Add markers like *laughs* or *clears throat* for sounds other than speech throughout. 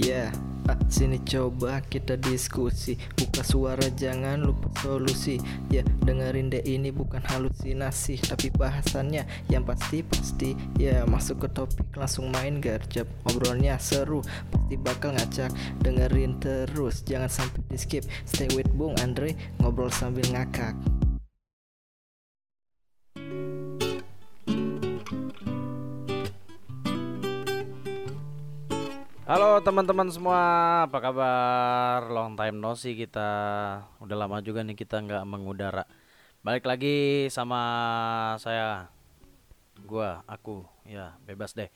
Ya, ah, sini coba kita diskusi. Buka suara jangan lupa solusi. Ya, dengerin deh ini bukan halusinasi Tapi bahasannya. Yang pasti-pasti Ya, masuk ke topik langsung main garjab Ngobrolnya seru, pasti bakal ngacak. Dengerin terus, jangan sampai di skip. Stay with Bung Andre, ngobrol sambil ngakak Halo teman-teman semua, apa kabar? Long time no see kita. Udah lama juga nih kita nggak mengudara. Balik lagi sama saya, gua, aku, ya bebas deh.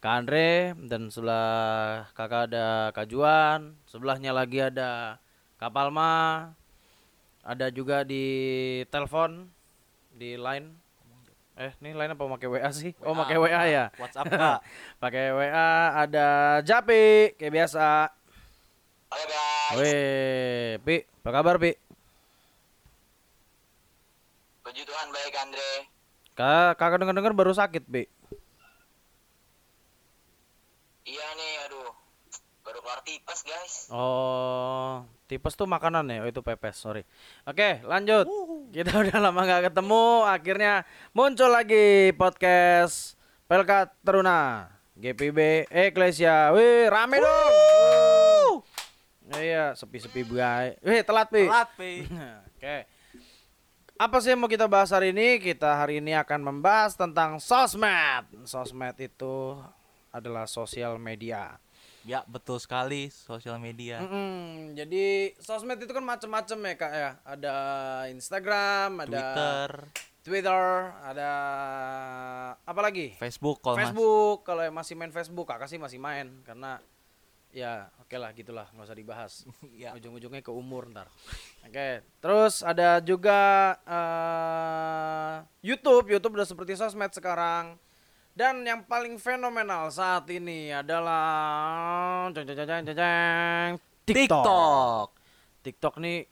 Kak Andre dan sebelah kakak ada Kajuan, sebelahnya lagi ada Kak Palma, ada juga di telepon, di line. Eh, ini line apa pakai WA sih? Oh, pakai WA ya. *laughs* WhatsApp kak. *laughs* Pakai WA ada Japi kayak biasa. Halo guys, Weh, Pi, apa kabar Pi? puji Tuhan baik Andre. Kak, kakak denger-denger baru sakit Pi. Iya nih, aduh, baru keluar tipes guys. Oh, tipes tuh makanan ya? Oh itu pepes, sorry. Oke, lanjut. Kita *laughs* udah lama nggak ketemu, akhirnya muncul lagi podcast Pelkat Teruna GPB Eklesia. Wih, rame dong. Iya, sepi-sepi baik. Wih, telat Pi. Telat, Pi. *laughs* Oke. Apa sih yang mau kita bahas hari ini? Kita hari ini akan membahas tentang sosmed. Sosmed itu adalah sosial media. Ya, betul sekali sosial media. Mm-mm, jadi sosmed itu kan macam-macam ya kak ya. Ada Instagram, ada Twitter, Twitter, ada apa lagi? Facebook kalau Mas. Facebook. Kalau yang masih main Facebook, kakak sih masih main karena ya oke lah gitulah nggak usah dibahas. *laughs* Ya. Ujung-ujungnya ke umur ntar. Oke, terus ada juga eh YouTube. YouTube udah seperti sosmed sekarang. Dan yang paling fenomenal saat ini adalah jeng, jeng, jeng, jeng, jeng, jeng, TikTok. TikTok. TikTok nih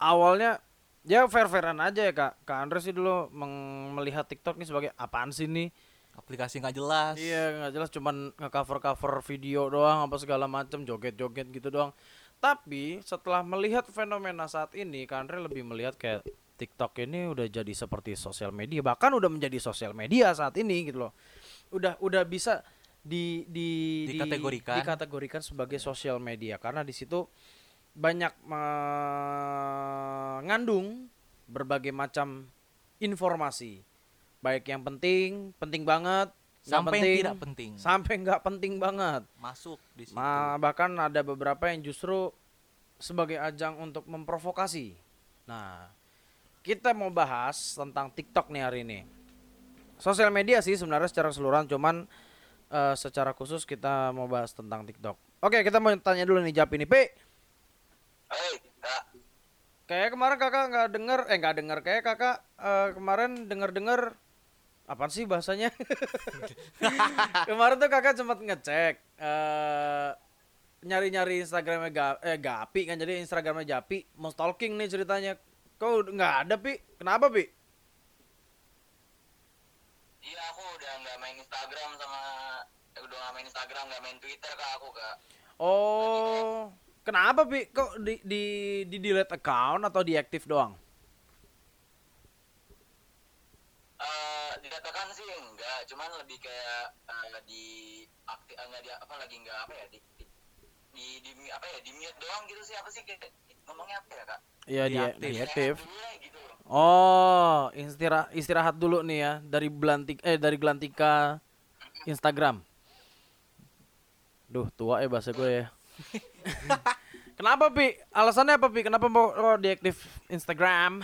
awalnya ya fair-fairan aja ya kak. Kak Andre sih dulu meng- melihat TikTok nih sebagai apaan sih nih? Aplikasi nggak jelas. Iya nggak jelas cuman nge-cover cover video doang apa segala macem joget-joget gitu doang. Tapi setelah melihat fenomena saat ini, Kak Andre lebih melihat kayak TikTok ini udah jadi seperti sosial media, bahkan udah menjadi sosial media saat ini gitu loh. Udah udah bisa di di di- Dikategorikan. dikategorikan sebagai sosial media karena di situ banyak mengandung berbagai macam informasi. Baik yang penting, penting banget, Sampai yang penting, tidak penting. sampai nggak penting banget. Masuk di situ. Ma- bahkan ada beberapa yang justru sebagai ajang untuk memprovokasi. Nah, kita mau bahas tentang TikTok nih hari ini. Sosial media sih sebenarnya secara keseluruhan, cuman eh, secara khusus kita mau bahas tentang TikTok. Oke, kita mau tanya dulu nih Jap ini. Hei, kak, Kayak kemarin kakak nggak denger, eh nggak denger, kayak kakak eh, kemarin denger-denger apa sih bahasanya? *laughs* kemarin tuh kakak sempat ngecek eh nyari-nyari Instagramnya ga, eh Gapi kan jadi Instagramnya Japi mau stalking nih ceritanya. Kok nggak ada pi? Kenapa pi? Iya aku udah nggak main Instagram sama, eh, udah nggak main Instagram, nggak main Twitter kak aku kak. Oh, kenapa pi? Kok di di di delete account atau diaktif doang? Eh, dikatakan sih enggak, cuman lebih kayak eh, di aktif, enggak di apa lagi enggak apa ya di di, di, di apa ya di mute doang gitu sih apa sih kayak ngomongnya apa ya kak? Iya dia Diaktif. Dulu lah gitu. Oh, istirahat istirahat dulu nih ya dari belantik eh dari gelantika Instagram. Duh, tua ya bahasa gue ya. *laughs* Kenapa, Pi? Alasannya apa, Pi? Kenapa mau mau diaktif Instagram?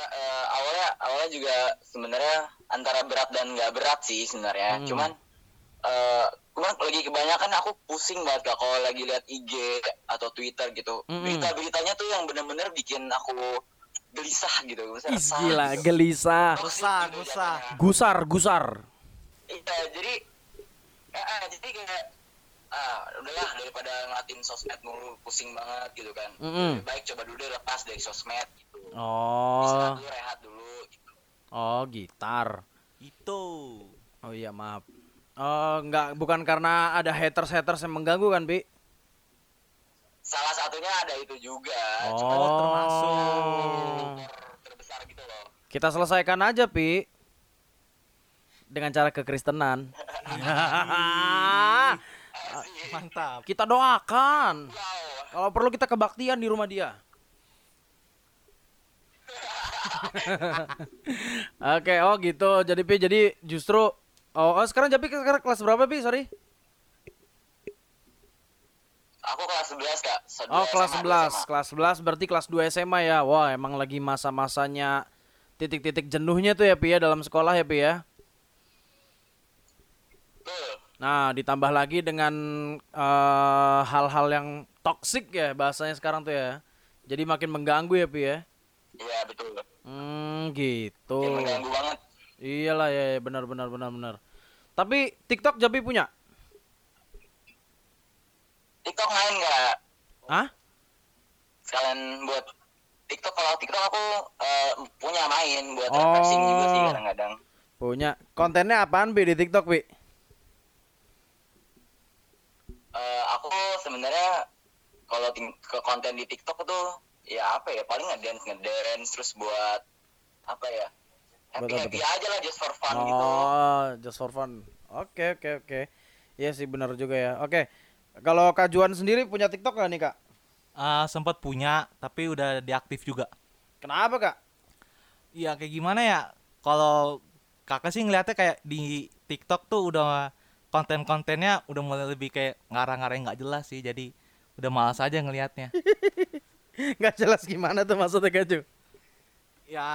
eh eh, awalnya awalnya juga sebenarnya antara berat dan nggak berat sih sebenarnya Hmm. cuman eh cuman lagi kebanyakan aku pusing banget kak kalau lagi lihat IG atau Twitter gitu Mm-mm. berita-beritanya tuh yang bener-bener bikin aku gelisah gitu resah gila, gitu. gelisah. Toxic Gusar, gitu gusar. Gusar, gusar. iya jadi eh, eh, jadi kayak ah udahlah daripada ngelatin sosmed mulu pusing banget gitu kan. Lebih baik coba dulu deh lepas dari sosmed gitu Oh, istirahat dulu rehat dulu gitu oh gitar. Itu. Oh iya maaf. Oh nggak bukan karena ada haters haters yang mengganggu kan Pi? Salah satunya ada itu juga. Oh Cuma termasuk. terbesar gitu loh. Kita selesaikan aja Pi dengan cara kekristenan. Mantap. kita doakan. Wow. Kalau perlu kita kebaktian di rumah dia. *laughs* Oke, oh gitu. Jadi Pi, jadi justru oh, oh sekarang Japi sekarang kelas berapa Pi? Sorry. Aku kelas 11 kak. Oh, dua kelas SMA, dua 11. SMA. Kelas 11 berarti kelas 2 SMA ya. Wah, emang lagi masa-masanya titik-titik jenuhnya tuh ya Pi ya dalam sekolah ya Pi ya. Betul. Nah, ditambah lagi dengan eh, hal-hal yang toksik ya bahasanya sekarang tuh ya. Jadi makin mengganggu ya Pi ya. Iya betul. Hmm, gitu. Dia mengganggu banget. Iyalah ya, ya benar benar benar benar. Tapi TikTok Japi punya? TikTok main nggak? Hah? Sekalian buat TikTok kalau TikTok aku eh, punya main buat refreshing juga sih Oh. kadang-kadang. Punya. Kontennya apaan Bi di TikTok, Bi? Eh, aku sebenarnya kalau ke konten di TikTok tuh ya apa ya paling ngedance ngedance terus buat apa ya happy happy tuh? aja lah just for fun gitu. Oh, just for fun. Oke, oke, oke. Iya sih benar juga ya. Oke. Kalau Kak Juan sendiri punya TikTok gak nih, Kak? Ah, sempat punya tapi udah diaktif juga. Kenapa, Kak? Iya kayak gimana ya? Kalau kakak sih ngeliatnya kayak di TikTok tuh udah konten-kontennya udah mulai lebih kayak ngarang-ngarang nggak jelas sih. Jadi udah malas aja ngelihatnya. *laughs* Gak jelas gimana tuh maksudnya, Kak Ju? ya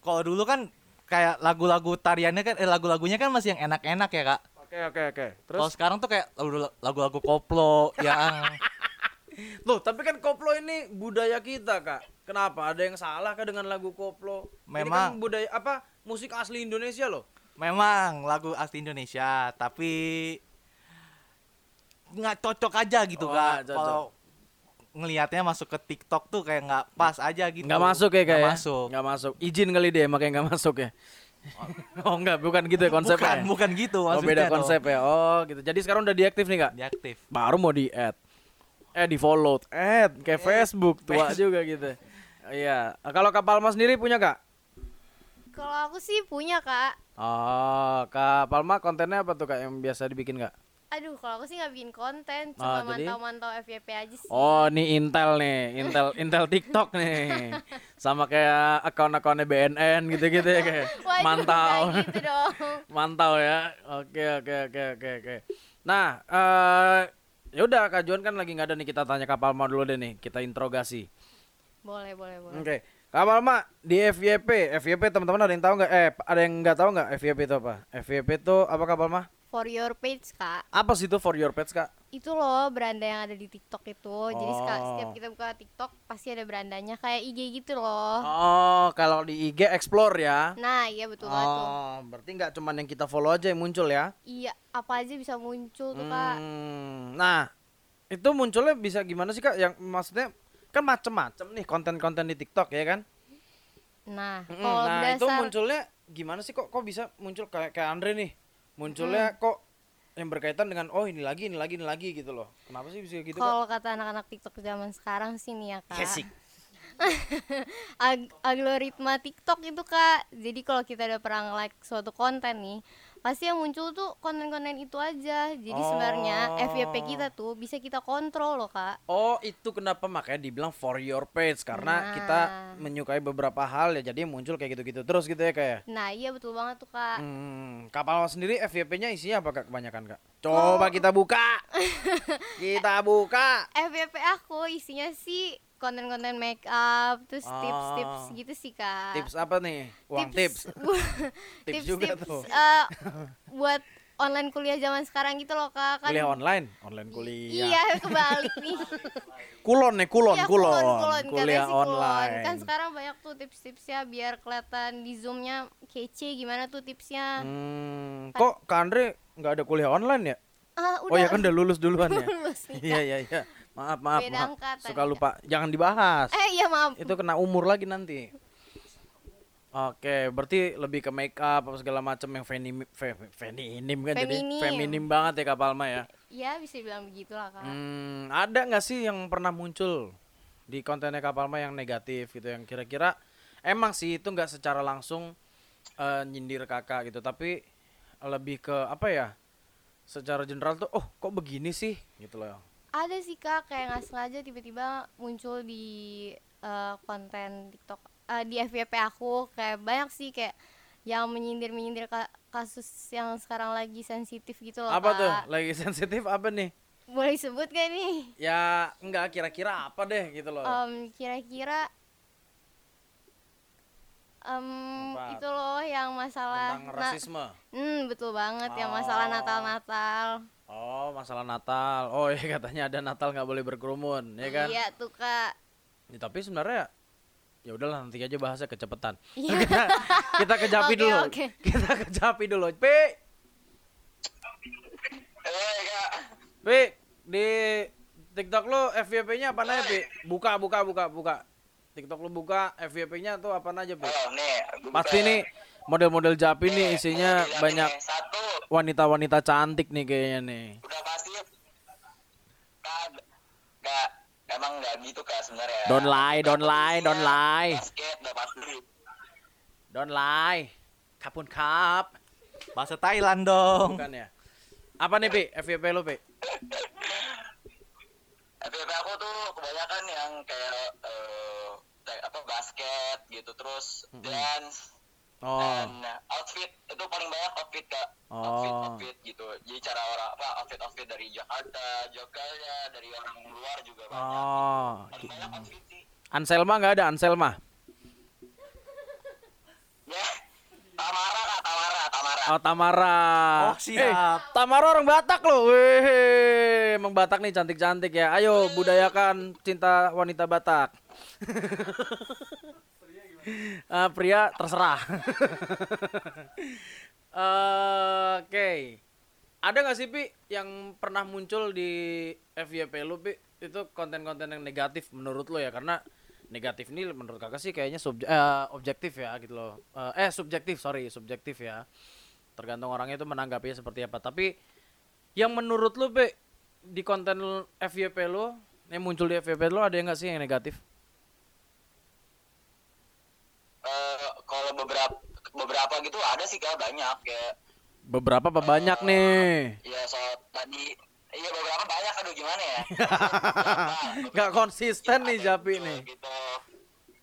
kalau dulu kan kayak lagu-lagu tariannya kan eh lagu-lagunya kan masih yang enak-enak ya kak. Oke, oke, oke. Terus Kalau sekarang tuh kayak lagu- lagu-lagu koplo *laughs* yang Loh, tapi kan koplo ini budaya kita, Kak. Kenapa? Ada yang salah kah dengan lagu koplo? Ini kan Memang. budaya apa? Musik asli Indonesia loh. memang lagu asli Indonesia tapi nggak cocok aja gitu Oh, kak. Kalau ngelihatnya masuk ke TikTok tuh kayak nggak pas aja gitu. Nggak masuk ya, Kak Nggak ya? masuk. Nggak masuk. Izin kali dia makanya nggak masuk ya. *laughs* oh, enggak, bukan gitu ya konsepnya. bukan, ya? bukan gitu Oh, maksudnya. beda tuh. konsep ya. Oh, gitu. Jadi sekarang udah diaktif nih, Kak? Diaktif. Baru mau di-add. Eh, di-follow. Add kayak Facebook, tua juga gitu. Iya. Kalau Kak Palma sendiri punya, Kak? Kalau aku sih punya kak. Oh, Kak Palma kontennya apa tuh, Kak, yang biasa dibikin, Kak? Aduh, kalau aku sih nggak bikin konten, Ah, cuma jadi? mantau-mantau FYP aja sih. Oh, nih Intel nih, Intel *laughs* Intel TikTok nih. Sama kayak akun-akunnya BNN gitu-gitu ya kayak *laughs* Waduh, mantau. gitu dong. *laughs* Mantau ya. Oke, oke, oke, oke, oke. Nah, eh ya udah Kak Juan kan lagi nggak ada nih kita tanya Kak Palma dulu deh nih, kita interogasi. Boleh, boleh, boleh. Oke. Kak Palma di FYP, FYP teman-teman ada yang tahu nggak? Eh, ada yang nggak tahu nggak FYP itu apa? FYP itu apa Kak Palma? For your page kak, Apa sih itu for your pets, Kak? itu loh beranda yang ada di TikTok itu. Jadi Oh. setiap kita buka TikTok pasti ada berandanya kayak IG gitu loh. Oh, kalau di IG explore ya. Nah, iya betul banget tuh. Oh, berarti nggak cuman yang kita follow aja yang muncul ya? Iya, apa aja bisa muncul tuh kak. Hmm, nah, itu munculnya bisa gimana sih kak? Yang maksudnya kan macem-macem nih konten-konten di TikTok ya kan? Nah, kalau nah itu dasar munculnya gimana sih kok? Kok bisa muncul kayak kayak Andre nih? Munculnya kok yang berkaitan dengan oh ini lagi ini lagi ini lagi gitu loh. Kenapa sih bisa gitu kalau kata anak-anak TikTok zaman sekarang sih nih ya kak. Kesik. *laughs* Ag- algoritma TikTok itu kak jadi kalau kita udah pernah like suatu konten nih pasti yang muncul tuh konten-konten itu aja jadi sebenarnya Oh. FYP kita tuh bisa kita kontrol loh kak Oh itu kenapa makanya dibilang for your page karena Nah. kita menyukai beberapa hal ya jadi muncul kayak gitu-gitu terus gitu ya kayak. nah iya betul banget tuh kak Hmm, kapal sendiri FYP-nya isinya apa kak kebanyakan kak? Coba kita buka, *laughs* kita buka. FYP aku isinya sih konten-konten make up terus Oh. tips-tips gitu sih kak Tips apa nih? Uang tips. Tips *laughs* *laughs* juga tuh. eh, *laughs* buat online kuliah zaman sekarang gitu loh kak kan Kuliah online, online kuliah. iya kebalik nih Kulon nih, kulon, Iya, kulon. kulon, katanya Kuliah kulon. online. Kan sekarang banyak tuh tips-tipsnya biar kelihatan di zoomnya kece gimana tuh tipsnya. Hmm, kok Kak Andre nggak ada kuliah online ya? Ah, Oh ya kan udah lulus duluan ya? lulus nih. Iya iya iya. Maaf maaf Beda maaf. angkatan Suka ya. lupa. Jangan dibahas. Eh iya maaf. Itu kena umur lagi nanti. Oke, berarti lebih ke make up apa segala macam yang feminim, fe, feminim kan jadi Feminim. feminim banget ya Kak Palma ya. ya bisa bilang begitu lah kak Hmm, ada nggak sih yang pernah muncul di kontennya Kak Palma yang negatif gitu yang kira-kira emang sih itu nggak secara langsung eh, nyindir kakak gitu, tapi lebih ke apa ya? Secara general tuh, oh kok begini sih gitu loh. Ada sih kak kayak nggak sengaja tiba-tiba muncul di eh, konten TikTok eh, di FYP aku kayak banyak sih kayak yang menyindir menyindir kasus yang sekarang lagi sensitif gitu loh Apa kak tuh? Lagi sensitif apa nih? boleh sebut gak nih Ya enggak kira-kira apa deh gitu loh. Kira-kira Apa? itu loh yang masalah Tentang rasisme. hmm betul banget yang masalah Oh. Natal-Natal Oh, masalah Natal. Oh, iya *laughs* katanya ada Natal nggak boleh berkerumun, ya kan? iya tuh kak Ya, tapi sebenarnya ya udahlah nanti aja bahasnya kecepatan. Iya. *laughs* kita, kita kejapi *laughs* Oke, dulu. oke. Kita kejapi dulu. Pi, Eh, Kak. Pi, di TikTok lu FYP-nya apa aja, Pi? Buka, buka, buka, buka. TikTok lu buka, FYP-nya tuh apa aja, Pi? Oh, nih. Pasti nih model-model Japi nih Nih, isinya model banyak wanita-wanita cantik nih kayaknya nih. udah pasti Kak, Kak, emang nggak gitu Kak sebenarnya. Don't lie, don't lie, don't lie. Basket udah pasti. Don't lie. Kapun kap. Bahasa Thailand dong. Bukan ya? Apa nih, Pi? FYP lu, Pi? *laughs* FYP aku tuh kebanyakan yang kayak eh, kayak apa basket gitu terus dance Oh. dan outfit itu paling banyak outfit kak outfit Oh. outfit gitu jadi cara orang apa outfit outfit dari Jakarta Jogja dari orang luar juga banyak Oh. paling banyak outfit sih Anselma nggak ada Anselma? *laughs* ya Tamara kak Tamara Tamara Oh Tamara. Oh, siap. Eh, Tamara orang Batak loh. Weh, emang Batak nih cantik-cantik ya. Ayo budayakan cinta wanita Batak. *laughs* Ah, pria terserah. *laughs* Eh, Oke. Ada nggak sih Pi yang pernah muncul di FYP lu Pi? Itu konten-konten yang negatif menurut lo ya karena negatif ini menurut kakak sih kayaknya subje- eh, objektif ya gitu loh. Eh, eh subjektif sorry subjektif ya. Tergantung orangnya itu menanggapinya seperti apa. Tapi yang menurut lu Pi di konten FYP lu yang muncul di FYP lu ada yang nggak sih yang negatif? Eh, kalau beberapa beberapa gitu ada sih kak banyak kayak Beberapa apa banyak nih? ya soal tadi iya beberapa banyak aduh gimana ya *laughs* Nggak konsisten nih Ada Japi gitu, nih. gitu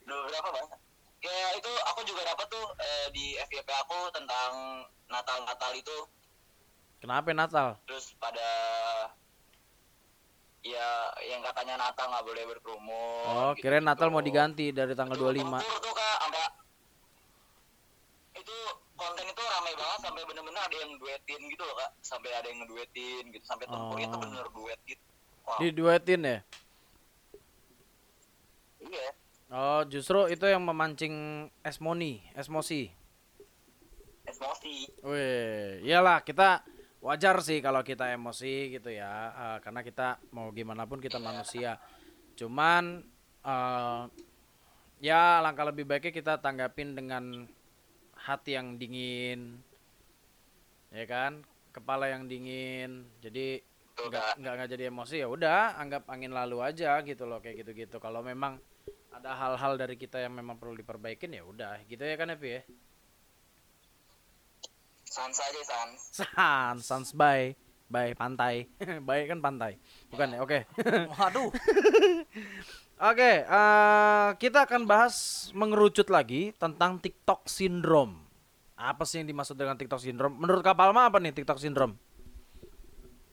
beberapa banyak kayak itu aku juga dapat tuh eh, di FYP aku tentang Natal Natal itu Kenapa Natal? terus pada ya yang katanya Natal nggak boleh berkerumun Oh, gitu-gitu. kirain Natal mau diganti dari tanggal 25. tempur tuh kak sampai itu konten itu ramai banget sampai bener-bener ada yang duetin gitu loh kak sampai ada yang ngeduetin gitu sampai tempur itu Oh. bener duet gitu wow Diduetin ya? iya Oh, justru itu yang memancing esmoni, esmosi. emosi Wih, iyalah kita wajar sih kalau kita emosi gitu ya, eh, karena kita mau gimana pun kita manusia. Cuman eh, ya langkah lebih baiknya kita tanggapin dengan hati yang dingin, ya kan, kepala yang dingin. Jadi nggak nggak jadi emosi ya udah, anggap angin lalu aja gitu loh kayak gitu-gitu. Kalau memang ada hal-hal dari kita yang memang perlu diperbaikin ya udah, gitu ya kan Epi ya. sans aja sans Sans, sans by, by pantai. *laughs* by kan pantai. Bukan ya? Oke. Waduh. *laughs* Oke, eh, kita akan bahas mengerucut lagi tentang TikTok syndrome. Apa sih yang dimaksud dengan TikTok syndrome? Menurut Kak Palma apa nih TikTok syndrome?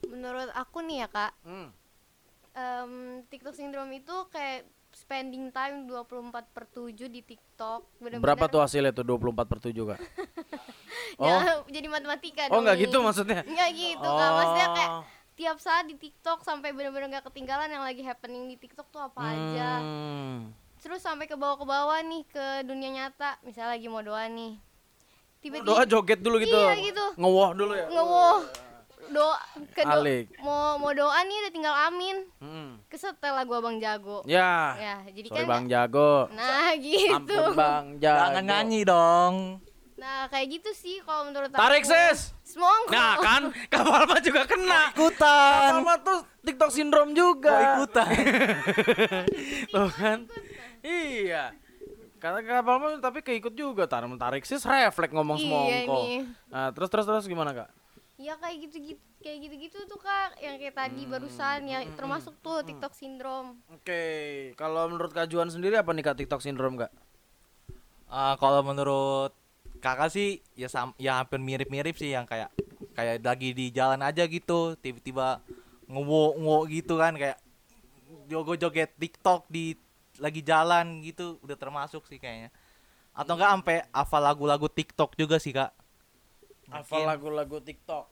menurut aku nih ya kak Hmm. em, TikTok syndrome itu kayak spending time 24 per 7 di TikTok bener-bener Berapa tuh hasilnya tuh 24 per 7 Kak? *laughs* Oh, Ya, jadi matematika oh dong nggak gitu maksudnya? Nggak gitu kak maksudnya kayak Oh. Tiap saat di TikTok sampai bener-bener nggak ketinggalan yang lagi happening di TikTok tuh apa aja Hmm. terus sampai ke bawah ke bawah nih ke dunia nyata misalnya lagi mau doa nih tiba-tiba Doa joget dulu gitu. Iya, gitu. Ngewoh dulu ya. ngewoh doa ke do- Alik. mau mau doa nih udah tinggal amin Mm. kesetel lagu abang jago Ya. ya jadi Sorry kan Bang Jago. nah *laughs* gitu Ampun Bang Jago. Jangan nyanyi dong. Nah kayak gitu sih kalau menurut Tarik aku. sis. semongko Nah kan *laughs* kapal mah juga kena. Ikutan. Kapal mah tuh TikTok sindrom juga. Mau ikutan. *laughs* Tuh kan. Iya. Karena kapal mah tapi keikut juga tar tarik sis refleks ngomong Iya semongko. nih. Nah, terus terus terus gimana kak? ya kayak gitu gitu kayak gitu gitu tuh kak yang kayak tadi barusan ya termasuk tuh TikTok sindrom Oke, kalau menurut Kak Juan sendiri apa nih Kak TikTok sindrom Kak? Ah, kalau menurut kakak sih ya sam ya hampir mirip-mirip sih yang kayak kayak lagi di jalan aja gitu tiba-tiba ngowo ngowo gitu kan kayak joget-joget TikTok di lagi jalan gitu udah termasuk sih kayaknya atau enggak sampai hafal lagu-lagu TikTok juga sih kak Hafal lagu-lagu TikTok.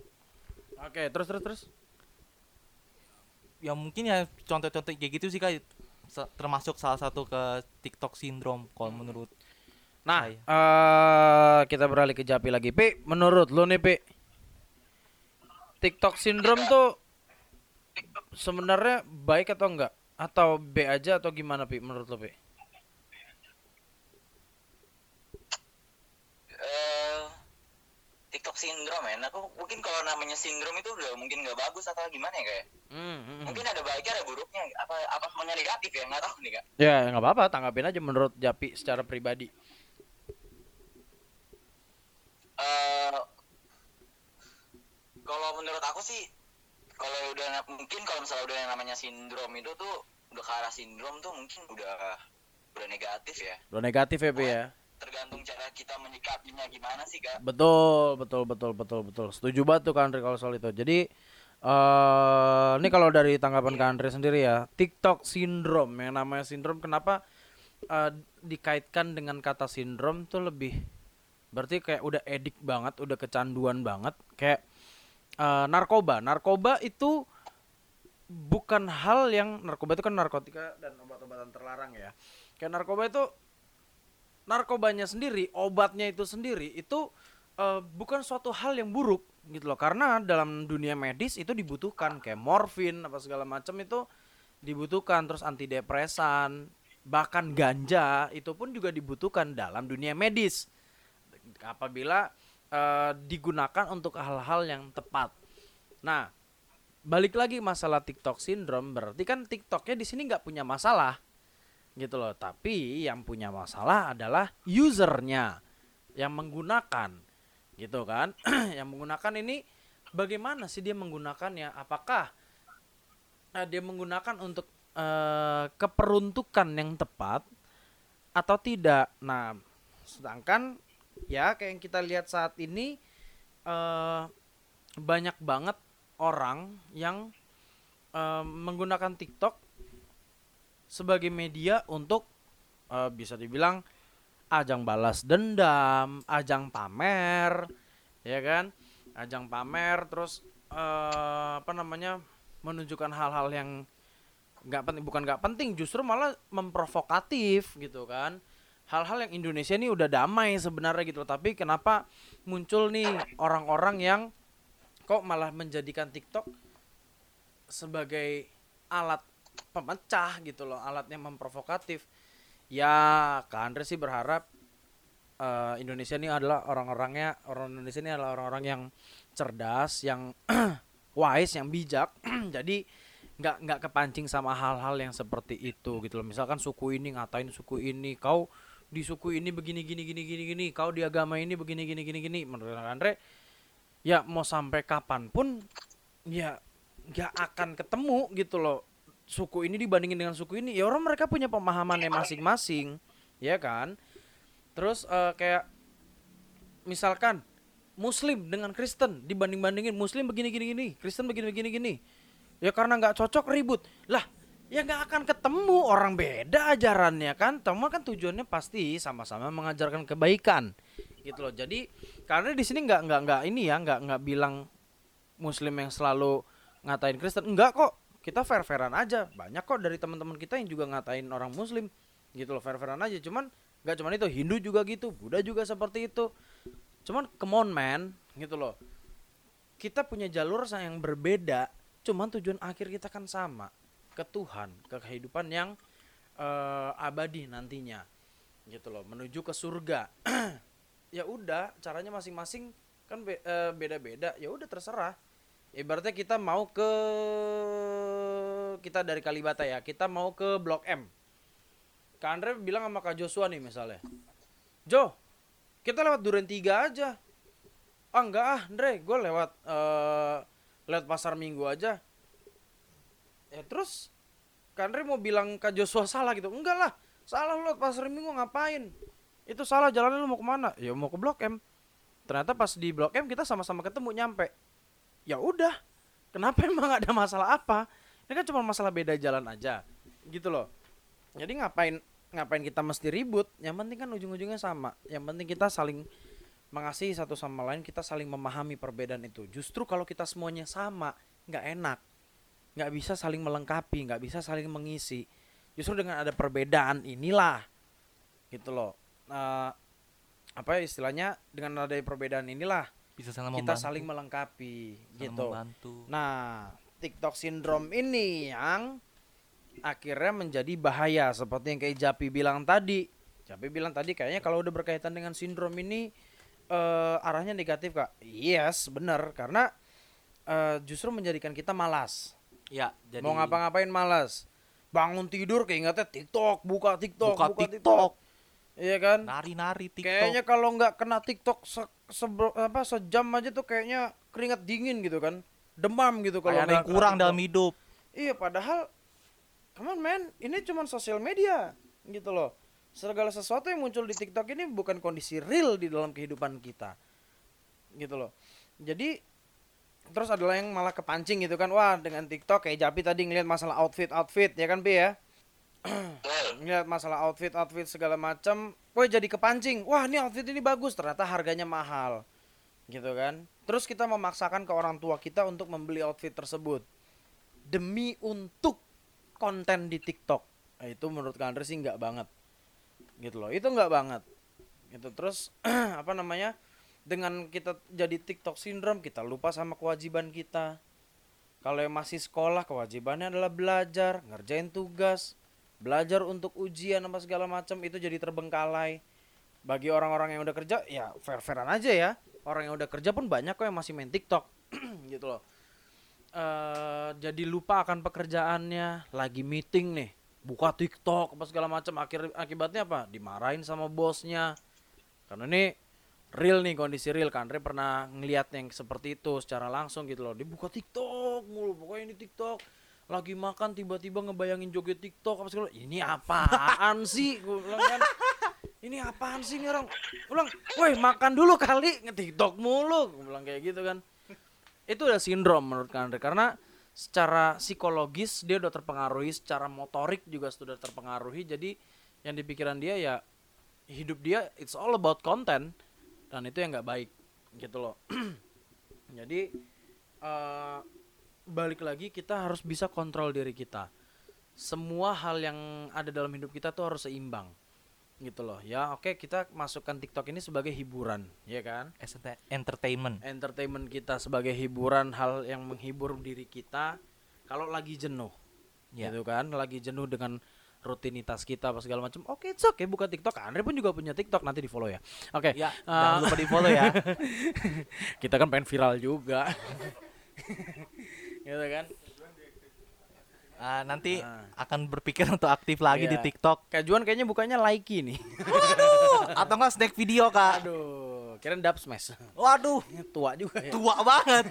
Oke, terus terus terus. ya mungkin ya contoh-contoh kayak gitu sih kak termasuk salah satu ke TikTok sindrom kalau menurut Nah, eh kita beralih ke Japi lagi. Pi, menurut lu nih, Pi. TikTok sindrom tuh sebenarnya baik atau enggak? Atau B aja atau gimana, Pi, menurut lu, Pi? eh TikTok sindrom ya. Aku mungkin kalau namanya sindrom itu udah mungkin nggak bagus atau gimana ya kayak. Hmm, hmm, hmm. Mungkin ada baiknya ada buruknya. Apa apa semuanya negatif ya? Nggak tahu nih kak. Ya, nggak apa-apa, tanggapin aja menurut Japi secara pribadi. Eh kalau menurut aku sih kalau udah mungkin kalau misalnya udah yang namanya sindrom itu tuh udah ke arah sindrom tuh mungkin udah udah negatif ya Lo negatif ya, Pi ya? tergantung cara kita menyikapinya gimana sih kak Betul, betul, betul, betul, betul. Setuju banget tuh Kak Andre kalau soal itu. Jadi eh ini kalau dari tanggapan Kak Andre sendiri ya, TikTok sindrom yang namanya sindrom kenapa eh, dikaitkan dengan kata sindrom tuh lebih berarti kayak udah edik banget, udah kecanduan banget, kayak eh, narkoba. Narkoba itu bukan hal yang narkoba itu kan narkotika dan obat-obatan terlarang ya. Kayak narkoba itu narkobanya sendiri, obatnya itu sendiri itu eh, bukan suatu hal yang buruk gitu loh. Karena dalam dunia medis itu dibutuhkan kayak morfin apa segala macam itu dibutuhkan terus antidepresan, bahkan ganja itu pun juga dibutuhkan dalam dunia medis. Apabila eh, digunakan untuk hal-hal yang tepat. Nah, balik lagi masalah TikTok syndrome berarti kan TikToknya di sini nggak punya masalah gitu loh. Tapi yang punya masalah adalah usernya yang menggunakan gitu kan? *clears throat* Yang menggunakan ini bagaimana sih dia menggunakannya? Apakah eh, dia menggunakan untuk eh, keperuntukan yang tepat atau tidak? Nah sedangkan ya kayak yang kita lihat saat ini eh, banyak banget orang yang eh, menggunakan TikTok sebagai media untuk eh, bisa dibilang ajang balas dendam, ajang pamer, ya kan? Ajang pamer terus eh, apa namanya? menunjukkan hal-hal yang nggak penting bukan nggak penting justru malah memprovokatif gitu kan hal-hal yang Indonesia ini udah damai sebenarnya gitu tapi kenapa muncul nih orang-orang yang kok malah menjadikan TikTok sebagai alat pemecah gitu loh alat yang memprovokatif? Ya Kak Andre sih berharap eh, Indonesia ini adalah orang-orangnya orang Indonesia ini adalah orang-orang yang cerdas yang *clears throat* wise yang bijak. *clears throat* Jadi nggak nggak kepancing sama hal-hal yang seperti itu gitu loh. Misalkan suku ini ngatain suku ini kau di suku ini begini gini gini gini gini kau di agama ini begini gini gini gini. Menurut Andre ya mau sampai kapan pun ya nggak akan ketemu gitu loh. Suku ini dibandingin dengan suku ini ya orang mereka punya pemahamannya masing-masing ya kan? Terus eh, kayak misalkan Muslim dengan Kristen dibanding-bandingin Muslim begini gini gini Kristen begini begini gini. Ya karena nggak cocok ribut. Lah ya nggak akan ketemu orang beda ajarannya kan. Cuma kan tujuannya pasti sama-sama mengajarkan kebaikan gitu loh. Jadi karena di sini nggak nggak nggak ini ya nggak nggak bilang Muslim yang selalu ngatain Kristen. Enggak kok kita fair fairan aja. Banyak kok dari teman-teman kita yang juga ngatain orang Muslim gitu loh fair fairan aja. Cuman nggak cuman itu Hindu juga gitu Buddha juga seperti itu. Cuman come on man gitu loh. Kita punya jalur yang berbeda cuman tujuan akhir kita kan sama ke Tuhan ke kehidupan yang eh, abadi nantinya gitu loh menuju ke surga. *clears throat* Ya udah caranya masing-masing kan eh, beda-beda ya udah terserah. Ibaratnya kita mau ke kita dari Kalibata ya kita mau ke Blok M. Kak Andre bilang sama Kak Joshua nih misalnya Jo kita lewat Duren 3 aja. Ah enggak ah Andre gue lewat eh lewat pasar minggu aja ya terus Kak Andre mau bilang Kak Joshua salah gitu. Enggak lah salah lu pasar minggu ngapain? Itu salah jalannya lu mau ke mana? Ya mau ke Blok M. Ternyata pas di Blok M kita sama-sama ketemu nyampe. Ya udah kenapa *laughs* emang ada masalah apa? Ini kan cuma masalah beda jalan aja gitu loh. Jadi ngapain ngapain kita mesti ribut? Yang penting kan ujung-ujungnya sama. Yang penting kita saling mengasihi satu sama lain kita saling memahami perbedaan itu. Justru kalau kita semuanya sama nggak enak nggak bisa saling melengkapi nggak bisa saling mengisi justru dengan ada perbedaan inilah gitu loh Eh, apa ya istilahnya dengan ada perbedaan inilah bisa saling kita membantu, saling melengkapi saling gitu membantu. Nah, TikTok syndrome ini yang akhirnya menjadi bahaya seperti yang kayak Japi bilang tadi. Japi bilang tadi kayaknya kalau udah berkaitan dengan sindrom ini eh arahnya negatif kak. Yes, benar karena eh, justru menjadikan kita malas. Ya jadi Mau ngapa-ngapain malas. Bangun tidur keingetnya TikTok, buka TikTok, buka, TikTok, Iya kan? nari-nari TikTok. Kayaknya kalau nggak kena TikTok se sebe- apa sejam aja tuh kayaknya keringat dingin gitu kan. Demam gitu kalau ada yang kurang dalam hidup. Iya, padahal come on man, ini cuma sosial media gitu loh. Segala sesuatu yang muncul di TikTok ini bukan kondisi real di dalam kehidupan kita. Gitu loh. Jadi terus adalah yang malah kepancing gitu kan. Wah, dengan TikTok kayak Japi tadi ngeliat masalah outfit-outfit ya kan, Pi ya? ngeliat masalah outfit outfit segala macam, woi jadi kepancing. Wah ini outfit ini bagus, ternyata harganya mahal, gitu kan? Terus kita memaksakan ke orang tua kita untuk membeli outfit tersebut demi untuk konten di TikTok. Nah, itu menurut Kandre sih nggak banget, gitu loh. Itu nggak banget, gitu. Terus *clears throat* apa namanya? Dengan kita jadi TikTok syndrome, kita lupa sama kewajiban kita. Kalau yang masih sekolah, kewajibannya adalah belajar, ngerjain tugas, belajar untuk ujian apa segala macam itu jadi terbengkalai. Bagi orang-orang yang udah kerja ya fair-fairan aja ya. Orang yang udah kerja pun banyak kok yang masih main TikTok. *clears throat* Gitu loh. Eh jadi lupa akan pekerjaannya lagi meeting nih buka TikTok apa segala macam akhir akibatnya apa? Dimarahin sama bosnya. Karena ini real nih kondisi real kan. Andre pernah ngeliat yang seperti itu secara langsung gitu loh. Dibuka TikTok mulu pokoknya ini TikTok. Lagi makan tiba-tiba ngebayangin joget TikTok apa segala. Ini apaan *laughs* sih? Gue bilang kan ini apaan sih ini orang? Gua bilang woi makan dulu kali nge-TikTok mulu. Gue bilang kayak gitu kan. Itu udah sindrom menurut Andre karena secara psikologis dia udah terpengaruhi secara motorik juga sudah terpengaruhi. Jadi yang di pikiran dia ya hidup dia it's all about content dan itu yang nggak baik gitu loh. *clears throat* Jadi eh, balik lagi kita harus bisa kontrol diri kita. Semua hal yang ada dalam hidup kita tuh harus seimbang gitu loh. Ya oke kita masukkan TikTok ini sebagai hiburan ya kan? As entertainment. entertainment kita sebagai hiburan hal yang menghibur diri kita. Kalau lagi jenuh Ya. gitu kan? Lagi jenuh dengan rutinitas kita apa segala macam oke it's okay buka TikTok Andre pun juga punya TikTok nanti di follow ya oke Ya, eh, jangan lupa di follow ya. *laughs* kita kan pengen viral juga *laughs* gitu kan Ah, nanti Ah. akan berpikir untuk aktif lagi di Iya. TikTok. Kak Juan kayaknya bukanya like nih *laughs* Atau enggak snack video, Kak. aduh kirain dub smash Waduh, tua juga ya tua banget.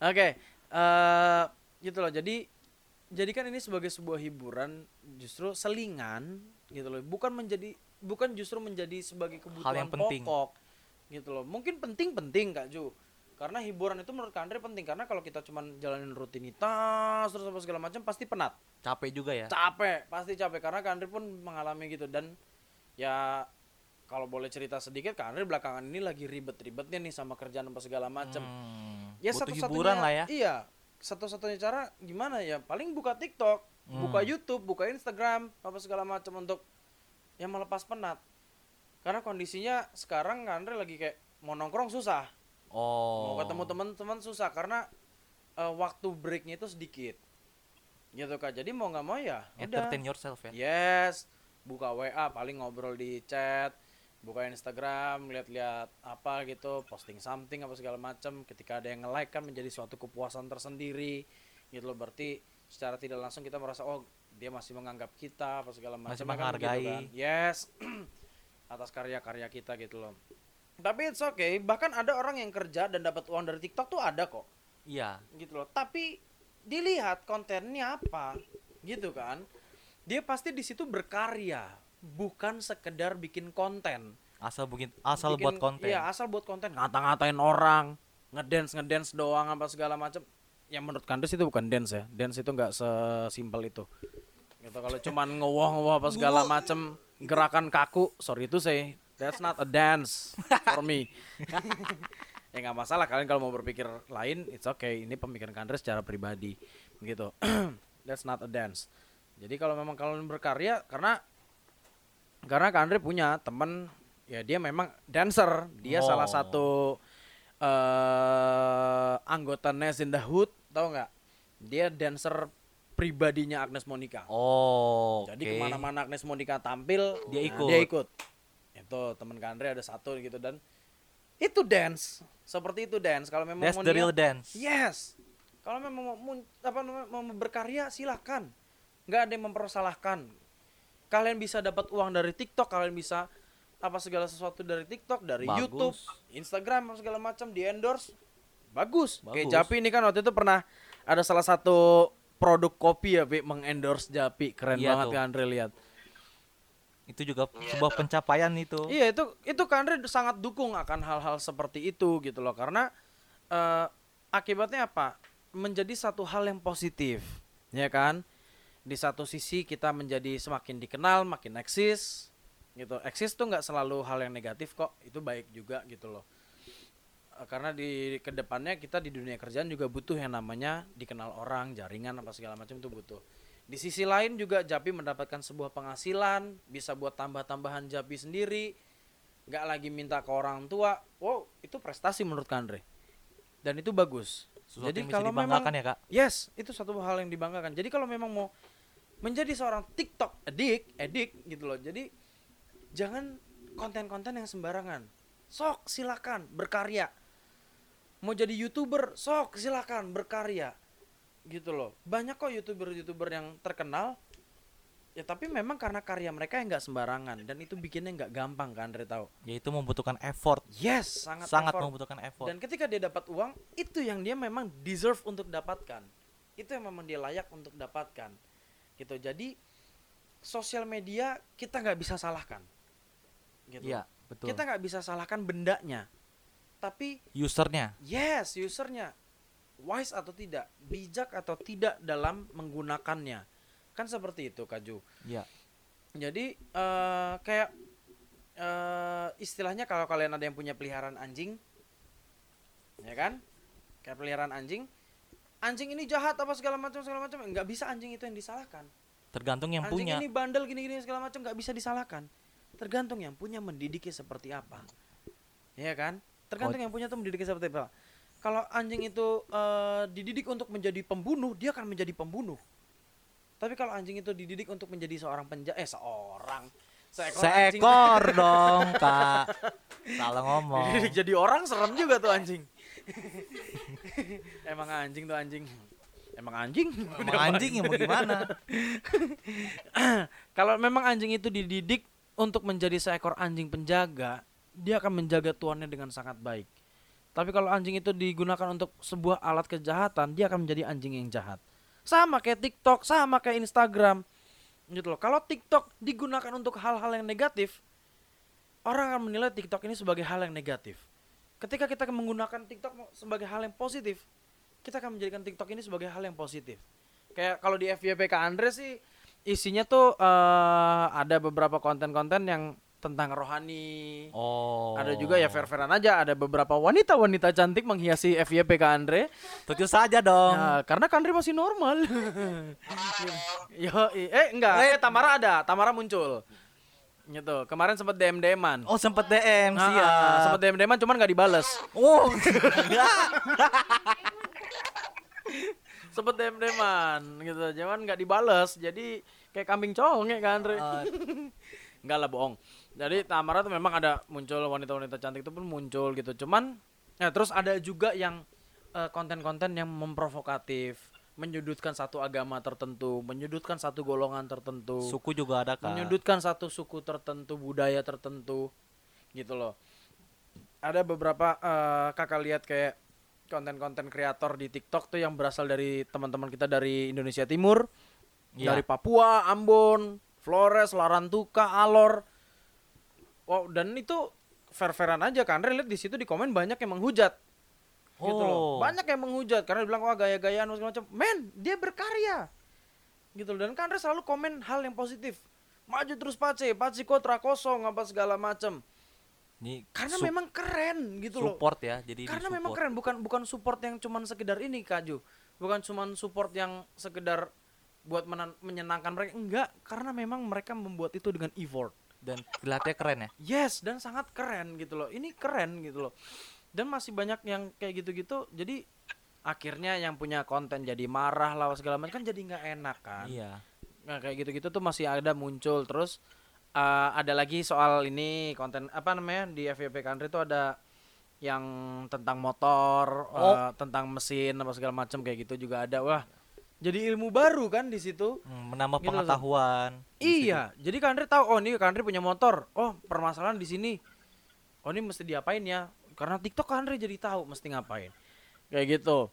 Oke, eh gitu loh. Jadi jadikan ini sebagai sebuah hiburan, justru selingan gitu loh. Bukan menjadi bukan justru menjadi sebagai kebutuhan yang penting. pokok gitu loh. Mungkin penting-penting Kak Ju. Karena hiburan itu menurut Andre penting karena kalau kita cuman jalanin rutinitas terus apa segala macam pasti penat. Capek juga ya. Capek, pasti capek karena Andre pun mengalami gitu dan ya kalau boleh cerita sedikit Andre belakangan ini lagi ribet-ribetnya nih sama kerjaan apa segala macam Hmm, ya satu-satunya hiburan lah ya. iya satu-satunya cara gimana ya paling buka TikTok buka Hmm. YouTube buka Instagram apa segala macam untuk ya melepas penat karena kondisinya sekarang Andre lagi kayak mau nongkrong susah Oh. Mau ketemu teman-teman susah karena eh, waktu breaknya itu sedikit. Gitu kan. Jadi mau nggak mau ya udah. Entertain yourself ya. Yes, buka WA paling ngobrol di chat, buka Instagram, lihat-lihat apa gitu, posting something apa segala macam. Ketika ada yang nge-like kan menjadi suatu kepuasan tersendiri. Gitu loh berarti secara tidak langsung kita merasa oh dia masih menganggap kita apa segala macam Masih kan menghargai. kan. Yes. *clears throat* atas karya-karya kita gitu loh. Tapi it's okay, bahkan ada orang yang kerja dan dapat uang dari TikTok tuh ada kok Iya. gitu loh tapi dilihat kontennya apa gitu kan dia pasti di situ berkarya bukan sekedar bikin konten. Asal bikin asal Bikin- buat konten. iya asal buat konten. Ngata-ngatain orang ngedance ngedance doang apa segala macam yang menurut Kandes itu bukan dance ya. Dance itu nggak sesimpel itu. Gitu kalau cuman ngewoh ngewoh apa segala macam gerakan kaku sorry itu say that's not a dance for me. *laughs* Ya nggak masalah kalian kalau mau berpikir lain it's okay. Ini pemikiran Kandres secara pribadi gitu. *clears throat* That's not a dance. Jadi kalau memang kalian berkarya karena karena Kandre punya temen ya dia memang dancer dia salah Oh. satu eh anggota Nes in the Hood tau nggak dia dancer pribadinya Agnes Monica Oh. jadi oke. ke mana-mana Agnes Monica tampil Dia nah, ikut. dia ikut itu temen Kandre ada satu gitu dan itu dance seperti itu dance kalau memang That's mau the real dance. Yes. Kalau memang mau, mun- apa mau berkarya silahkan. Nggak ada yang mempersalahkan. Kalian bisa dapat uang dari TikTok, kalian bisa apa segala sesuatu dari TikTok, dari Bagus. YouTube, Instagram segala macam di endorse. Bagus. Kayak Bagus. Japi ini kan waktu itu pernah ada salah satu produk kopi ya, Pi, mengendorse Japi. Keren Iya banget tuh. kan Andre lihat. Itu juga Iya, sebuah tuh. pencapaian itu. Iya itu itu Kandre sangat dukung akan hal-hal seperti itu gitu loh karena eh, akibatnya apa menjadi satu hal yang positif ya kan di satu sisi kita menjadi semakin dikenal makin eksis gitu. Eksis tuh nggak selalu hal yang negatif kok itu baik juga gitu loh. Eh, karena di ke depannya kita di dunia kerjaan juga butuh yang namanya dikenal orang jaringan apa segala macam itu butuh. Di sisi lain juga Japi mendapatkan sebuah penghasilan bisa buat tambah-tambahan Japi sendiri nggak lagi minta ke orang tua. Wow itu prestasi menurut Kandre dan itu bagus. Sesuatu jadi yang bisa kalau memang ya, Kak. yes itu satu hal yang dibanggakan. Jadi kalau memang mau menjadi seorang TikTok edik edik gitu loh. Jadi jangan konten-konten yang sembarangan. Sok silakan berkarya. Mau jadi youtuber sok silakan berkarya. Gitu loh. Banyak kok youtuber youtuber yang terkenal. Ya tapi memang karena karya mereka yang nggak sembarangan. Dan itu bikinnya nggak gampang kan Andre tahu? Yaitu membutuhkan effort. yes sangat Sangat effort. membutuhkan effort. dan ketika dia dapat uang itu yang dia memang deserve untuk dapatkan. Itu yang memang dia layak untuk dapatkan gitu. Jadi sosial media kita nggak bisa salahkan. Gitu. Iya, betul. kita nggak bisa salahkan bendanya. Tapi Usernya. yes usernya. Wise atau tidak bijak atau tidak dalam menggunakannya. Kan seperti itu kaju Iya. jadi eh kayak eh istilahnya kalau kalian ada yang punya peliharaan anjing ya kan? Kayak peliharaan anjing anjing ini jahat apa segala macam segala macam. Nggak bisa anjing itu yang disalahkan. Tergantung yang anjing punya. ini bandel gini gini segala macam nggak bisa disalahkan. Tergantung yang punya mendidiknya seperti apa. Ya kan? Tergantung yang punya tuh mendidiknya seperti apa. Kalau anjing itu eh, dididik untuk menjadi pembunuh dia akan menjadi pembunuh. Tapi kalau anjing itu dididik untuk menjadi seorang penja eh seorang. Seekor anjing. Seekor dong, Kak. *laughs* Salah ngomong. dididik jadi orang serem juga tuh anjing *laughs* emang anjing tuh anjing emang anjing Emang anjing ya mau *laughs* gimana? *clears throat* Kalau memang anjing itu dididik untuk menjadi seekor anjing penjaga, dia akan menjaga tuannya dengan sangat baik. Tapi kalau anjing itu digunakan untuk sebuah alat kejahatan, dia akan menjadi anjing yang jahat. Sama kayak TikTok, sama kayak Instagram. Gitu loh. Kalau TikTok digunakan untuk hal-hal yang negatif, orang akan menilai TikTok ini sebagai hal yang negatif. Ketika kita menggunakan TikTok sebagai hal yang positif, kita akan menjadikan TikTok ini sebagai hal yang positif. Kayak kalau di FYP Kak Andre sih isinya tuh eh, ada beberapa konten-konten yang tentang rohani. Oh. Ada juga ya fair-fairan aja ada beberapa wanita-wanita cantik menghiasi FYP Kak Andre. Tentu saja dong. Ya, karena Kak Andre masih normal. *laughs* Yo, eh enggak, eh Tamara ada, Tamara muncul. Gitu. Kemarin sempat DM DM-an. Oh sempet DM Ah, siap. ah, Sempet DM DM-an cuman nggak dibales. Oh. *laughs* Sempet DM DM-an gitu. Cuman nggak dibales. Jadi kayak kambing congek kan, Andre. Eh, Enggak *laughs* lah bohong. Jadi Tamara tuh memang ada muncul wanita-wanita cantik itu pun muncul gitu. Cuman ya terus ada juga yang eh, konten-konten yang memprovokatif, menyudutkan satu agama tertentu, menyudutkan satu golongan tertentu, suku juga ada kak. menyudutkan satu suku tertentu, budaya tertentu, gitu loh. Ada beberapa eh, kakak lihat kayak konten-konten kreator di TikTok tuh yang berasal dari teman-teman kita dari Indonesia Timur, Iya. dari Papua, Ambon, Flores, Larantuka, Alor. Wow, dan itu fair-fairan aja kan. Lihat di situ di komen banyak yang menghujat. Gitu loh. Oh. Banyak yang menghujat karena bilang wah gaya-gayaan segala macam. Men, dia berkarya. Gitu loh. Dan kan Andre selalu komen hal yang positif. Maju terus Pace, Pace kontra kosong apa segala macam. Ini Karena sup- memang keren gitu loh. support ya. Jadi Karena memang keren, bukan bukan support yang cuman sekedar ini Kak Ju. Bukan cuman support yang sekedar buat menyenangkan mereka. Enggak, karena memang mereka membuat itu dengan effort. dan kelihatannya keren ya. Yes, dan sangat keren gitu loh. Ini keren gitu loh. Dan masih banyak yang kayak gitu-gitu. Jadi akhirnya yang punya konten jadi marah lah segala macam kan jadi nggak enak kan. Iya. Nah, kayak gitu-gitu tuh masih ada muncul terus eh, ada lagi soal ini konten apa namanya di FYP Country tuh ada yang tentang motor, Oh. eh, tentang mesin apa segala macam kayak gitu juga ada. Wah, jadi ilmu baru kan di situ. Hmm, menambah Gitu loh, pengetahuan. Iya, jadi Kandri tahu oh ini Kandri punya motor. Oh, permasalahan di sini. Oh, ini mesti diapain ya? Karena TikTok Kandri jadi tahu mesti ngapain. Kayak gitu.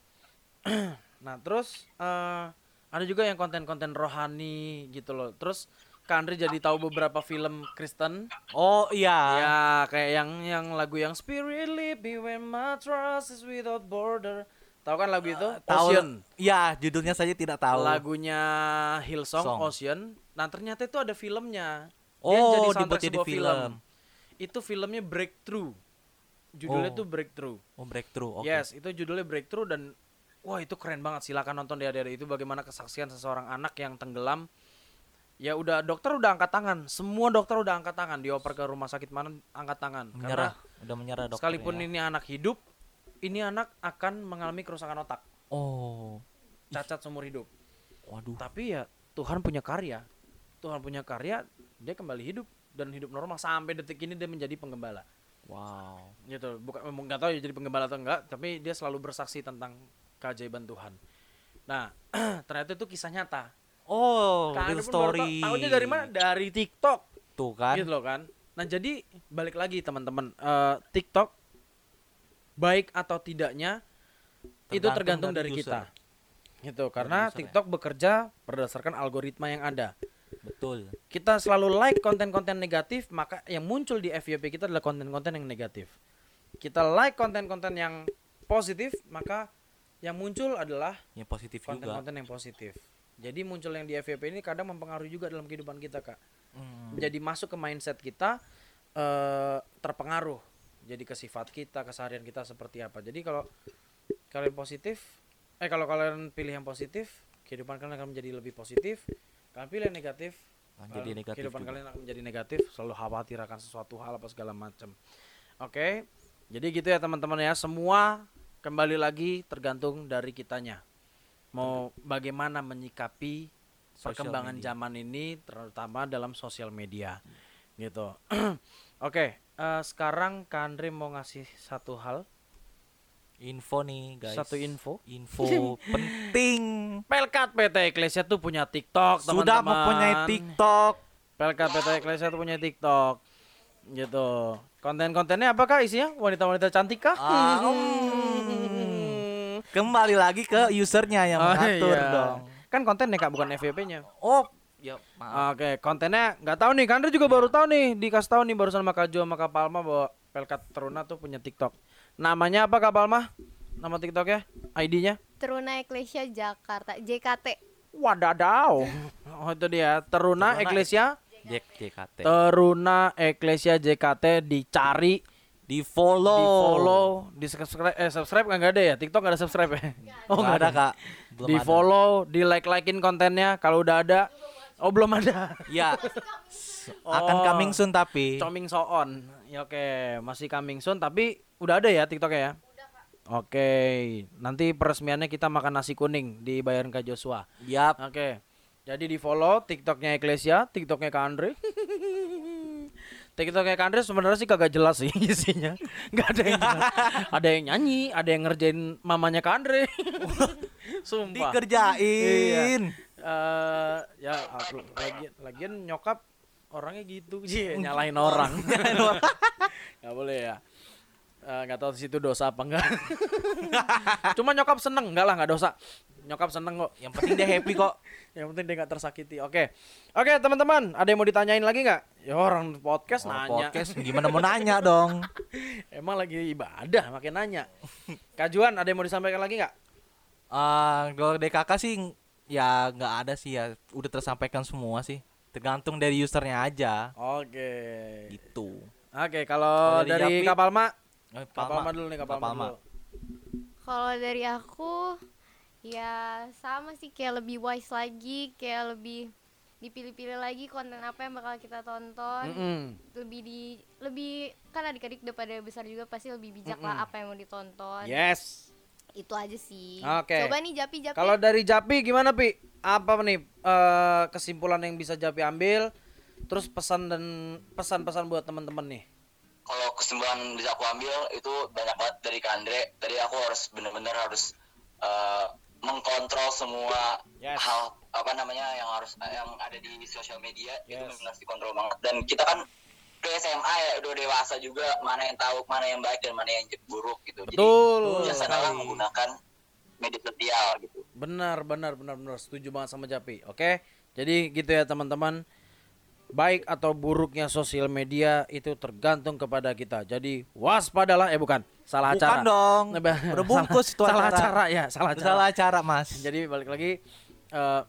*clears throat* nah, terus eh ada juga yang konten-konten rohani gitu loh. Terus Kandri jadi tahu beberapa film Kristen. Oh iya. Ya, kayak yang yang lagu yang Spirit Lead Me When My Trust Is Without Border. Tahu kan lagu itu? Tahu- Ocean Iya, judulnya saja tidak tahu. lagunya Hillsong Song. Ocean. Nah ternyata itu ada filmnya. Oh, soundtrack dibuat jadi sebuah film. Itu filmnya Breakthrough. Judulnya Oh. tuh Breakthrough. Oh, breakthrough. Oke. Yes, itu judulnya Breakthrough dan wah itu keren banget. Silakan nonton di adik itu bagaimana kesaksian seseorang anak yang tenggelam. Ya udah dokter udah angkat tangan. Semua dokter udah angkat tangan dioper ke rumah sakit mana angkat tangan. Menyerah. Udah menyerah Karena dokter. sekalipun ya. ini anak hidup, ini anak akan mengalami kerusakan otak, Oh. cacat seumur hidup. Waduh. tapi ya Tuhan punya karya Tuhan punya karya dia kembali hidup dan hidup normal sampai detik ini dia menjadi penggembala Wow. gitu bukan nggak tahu ya jadi penggembala atau enggak tapi dia selalu bersaksi tentang keajaiban Tuhan nah *clears throat* ternyata itu kisah nyata Oh, Kak real story. tahu- tahunya dari mana dari TikTok Tuh kan. gitu loh kan nah jadi balik lagi teman-teman Eh, TikTok baik atau tidaknya itu Tergantung tergantung dari, dari kita gitu karena user ya. TikTok bekerja berdasarkan algoritma yang ada Betul. kita selalu like konten-konten negatif, maka yang muncul di FYP kita adalah konten-konten yang negatif. Kita like konten-konten yang positif, maka yang muncul adalah Yang positif juga. konten-konten yang positif. Jadi muncul yang di FYP ini kadang mempengaruhi juga dalam kehidupan kita, Kak. Hmm. Jadi masuk ke mindset kita eh terpengaruh. Jadi ke sifat kita, keseharian kita seperti apa. Jadi kalau kalian positif, eh kalau kalian pilih yang positif, kehidupan kalian akan menjadi lebih positif. Kalian pilih negatif, jadi negatif kehidupan juga. kalian akan menjadi negatif, selalu khawatir akan sesuatu hal apa segala macam. Oke. Jadi gitu ya teman-teman ya, semua kembali lagi tergantung dari kitanya. Mau bagaimana menyikapi Social perkembangan media. zaman ini terutama dalam sosial media gitu. *clears throat* Oke, eh, sekarang Kandri mau ngasih satu hal, Info nih, guys. satu info. Info *laughs* penting. Pelkat PT Eklesia tuh punya TikTok, Sudah teman-teman. mempunyai TikTok. Pelkat PT Eklesia tuh punya TikTok. Gitu. Konten-kontennya apakah isinya? Wanita-wanita cantik kah? Ah, Hmm. Kembali lagi ke usernya yang Oh, mengatur iya. dong. Kan kontennya Kak bukan FYP-nya. Oh, ya maaf. Oke, kontennya nggak tahu nih. Kandri juga baru tahu nih. Dikasih tahu nih barusan sama Kak Jo sama Kak Palma bahwa Pelkat Teruna tuh punya TikTok. Namanya apa Kak Palma? Nama TikToknya? ID-nya? Teruna Eklesia Jakarta JKT Wadadaw. Oh itu dia. Teruna Teruna Eklesia. JKT. Teruna Eklesia JKT dicari, Di follow. di follow, di subscribe. Eh subscribe nggak ada ya? TikTok nggak ada subscribe ya? Oh, nggak ada, Kak. Belum di ada. follow, di like likein kontennya. Kalau udah ada, Oh belum ada. Ya. Akan Oh. coming soon tapi. Coming so on. Ya oke, masih coming soon tapi udah ada ya TikTok ya? Oke, nanti peresmiannya kita makan nasi kuning dibayarin ke Joshua. Yap. Oke, jadi di follow TikToknya Ecclesia, TikToknya Kak Andre. *laughs* TikToknya Kak Andre sebenarnya sih kagak jelas sih *laughs* isinya. Gak ada yang jelas. *laughs* ada yang nyanyi, ada yang ngerjain mamanya Kak Andre. Sumpah. Dikerjain. Eh, ya aku lagian, lagian nyokap orangnya gitu sih nyalain orang. Gak boleh ya. Eh, nggak tahu di situ dosa apa enggak. *laughs* Cuma nyokap seneng, enggak lah nggak dosa. Nyokap seneng kok. Yang penting dia happy kok. *laughs* Yang penting dia nggak tersakiti. Oke, oke teman-teman, ada yang mau ditanyain lagi nggak? Ya orang podcast Orang nanya. Podcast *laughs* gimana mau nanya dong? Emang lagi ibadah, makin nanya. Kajuan, ada yang mau disampaikan lagi nggak? Ah, kalau kakak sih ya nggak ada sih ya. Udah tersampaikan semua sih. Tergantung dari usernya aja Oke. gitu. Oke, kalau Kalau dari dari Japi? Eh, kapal mak dulu nih kapal, Kapal mak Mak. dulu. Kalau dari aku ya sama sih kayak lebih wise lagi, kayak lebih dipilih-pilih lagi konten apa yang bakal kita tonton. Mm-mm. Lebih di lebih kan adik-adik udah pada besar juga pasti lebih bijak Mm-mm. lah apa yang mau ditonton. Yes. Itu aja sih. Oke. Coba nih Japi Japi. Kalau dari Japi gimana Pi? Apa nih eh, kesimpulan yang bisa Japi ambil? Terus pesan dan pesan-pesan buat teman-teman nih. Kalau kesimpulan bisa aku ambil itu banyak banget dari Kandre tadi aku harus bener-bener harus eh, mengkontrol semua Yes. hal apa namanya yang harus yang ada di sosial media itu Yes. harus dikontrol banget dan kita kan ke SMA ya udah dewasa juga mana yang tahu mana yang baik dan mana yang buruk gitu Betul. jadi sekali. menggunakan media sosial gitu Benar, benar, benar, benar. Setuju banget sama Japi. Oke. Jadi gitu ya teman-teman. Baik atau buruknya sosial media itu tergantung kepada kita. Jadi waspadalah eh bukan, salah Bukan acara. dong. Nah, ba- Udah *laughs* bungkus itu salah acara. acara ya, salah Itu acara. Salah acara mas. Jadi balik lagi eh,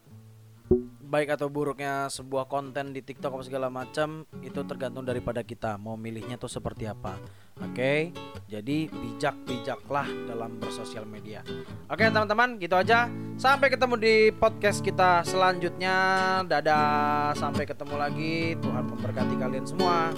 baik atau buruknya sebuah konten di TikTok apa segala macam itu tergantung daripada kita mau milihnya tuh seperti apa. Oke. Jadi bijak-bijaklah dalam bersosial media. Oke, teman-teman, gitu aja. Sampai ketemu di podcast kita selanjutnya. Dadah. Sampai ketemu lagi. Tuhan memberkati kalian semua.